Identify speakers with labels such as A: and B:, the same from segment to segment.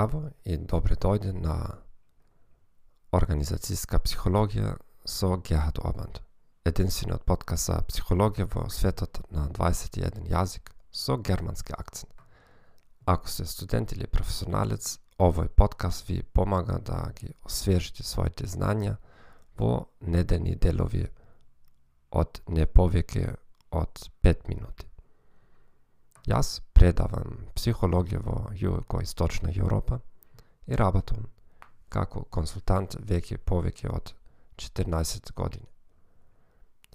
A: Здраво и добре дојде на Организацијска психологија со Гехат Обанд. Единствениот подкаст за психологија во светот на 21 јазик со германски акцент. Ако сте студент или професионалец, овој подкаст ви помага да ги освежите своите знања во недени делови од не повеќе од 5 минути. Јас предавам психологија во југоисточна Европа и работам како консултант веќе повеќе од 14 години.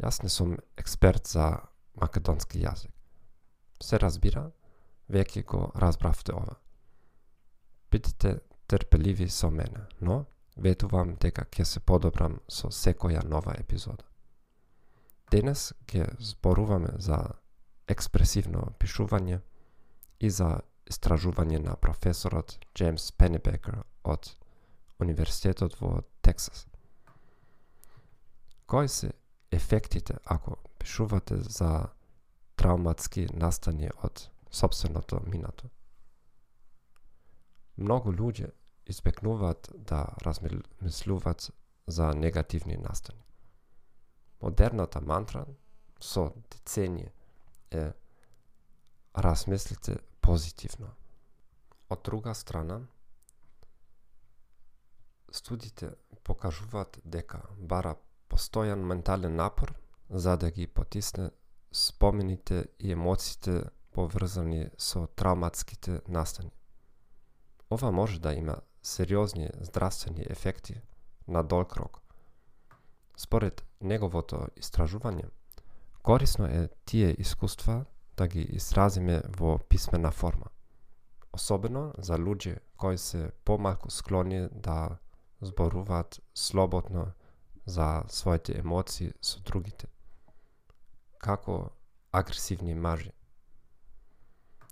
A: Јас не сум експерт за македонски јазик. Се разбира, веќе го разбравте ова. Бидете терпеливи со мене, но ветувам дека ќе се подобрам со секоја нова епизода. Денес ќе зборуваме за експресивно пишување и за истражување на професорот Джеймс Пенебекер од Универзитетот во Тексас. Кои се ефектите ако пишувате за травматски настани од собственото минато? Многу луѓе избегнуваат да размислуваат за негативни настани. Модерната мантра со деценија е размислите позитивно. Од друга страна, студите покажуваат дека бара постојан ментален напор за да ги потисне спомените и емоциите поврзани со травматските настани. Ова може да има сериозни здравствени ефекти на долг рок. Според неговото истражување, Корисно е тие искуства да ги изразиме во писмена форма. Особено за луѓе кои се помалку склони да зборуваат слободно за своите емоции со другите, како агресивни мажи.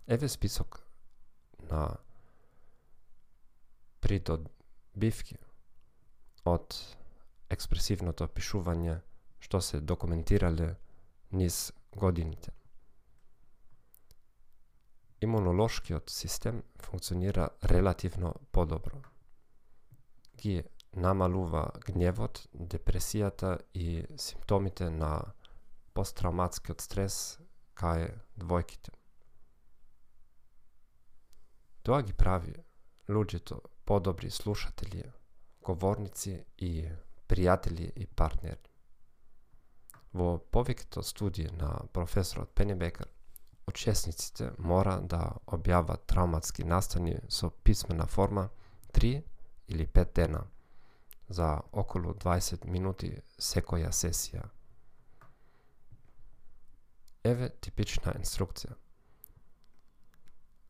A: Еве список на придобивки од експресивното пишување што се документирале низ годините. Имунолошкиот систем функционира релативно подобро. Ги намалува гневот, депресијата и симптомите на посттравматскиот стрес кај двојките. Тоа ги прави луѓето подобри слушатели, говорници и пријатели и партнери. Во повеќето студии на професорот Пенебекер, учесниците мора да објават травматски настани со писмена форма 3 или 5 дена за околу 20 минути секоја сесија. Еве типична инструкција.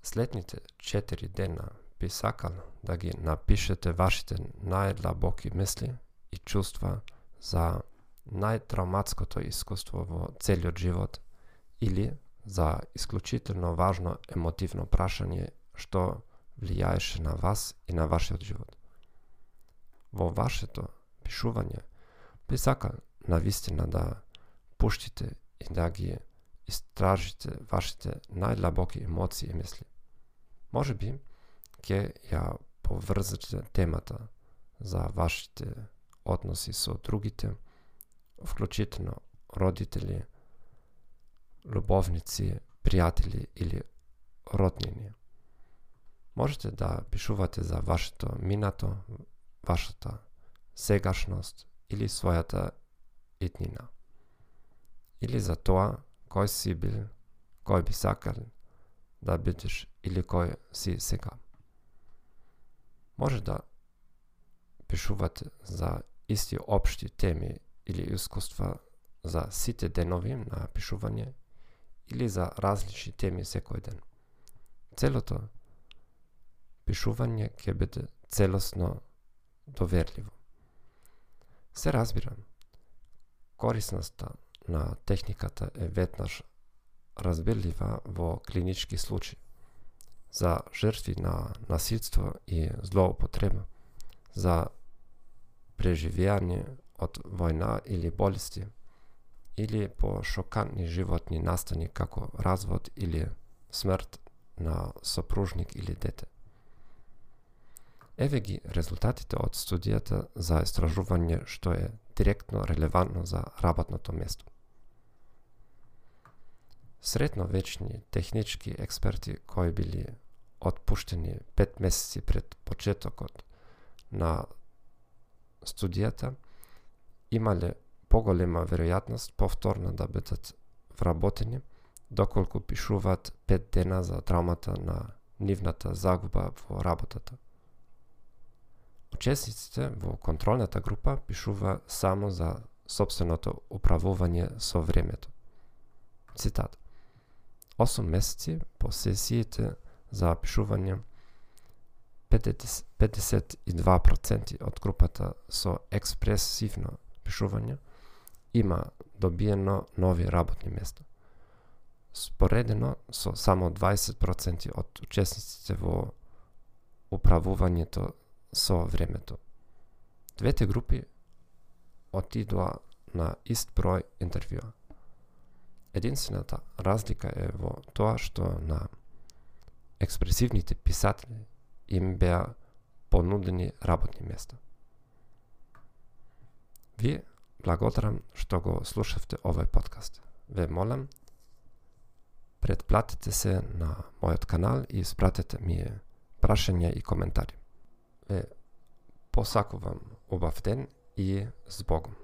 A: Следните 4 дена би сакал да ги напишете вашите најдлабоки мисли и чувства за најтравматското искуство во целиот живот или за исклучително важно емотивно прашање што влијаеше на вас и на вашиот живот. Во вашето пишување би сака на вистина да пуштите и да ги истражите вашите најдлабоки емоции и мисли. Може би ќе ја поврзате темата за вашите односи со другите, вклучително родители, любовници, пријатели или роднини. Можете да пишувате за вашето минато, вашата сегашност или својата етнина. Или за тоа кој си бил, кој би сакал да бидеш или кој си сега. Може да пишувате за исти општи теми или искуства за сите денови на пишување или за различни теми секој ден. Целото пишување ќе биде целосно доверливо. Се разбира, корисноста на техниката е веднаш разбирлива во клинички случаи за жртви на насилство и злоупотреба, за преживење од војна или болести, или по шокантни животни настани како развод или смрт на сопружник или дете. Еве ги резултатите од студијата за истражување што е директно релевантно за работното место. Средновечни технички експерти кои били отпуштени пет месеци пред почетокот на студијата имале поголема веројатност повторно да бидат вработени доколку пишуваат пет дена за травмата на нивната загуба во работата. Учесниците во контролната група пишува само за собственото управување со времето. Цитат. 8 месеци по сесиите за пишување 52% од групата со експресивно пишување има добиено нови работни места. Споредено со само 20% од учесниците во управувањето со времето. Двете групи отидоа на ист број интервјуа. Единствената разлика е во тоа што на експресивните писатели им беа понудени работни места. Вие благодарам што го слушавте овој подкаст. Ве молам, предплатете се на мојот канал и испратете ми прашања и коментари ве посакувам убав ден и с Богом.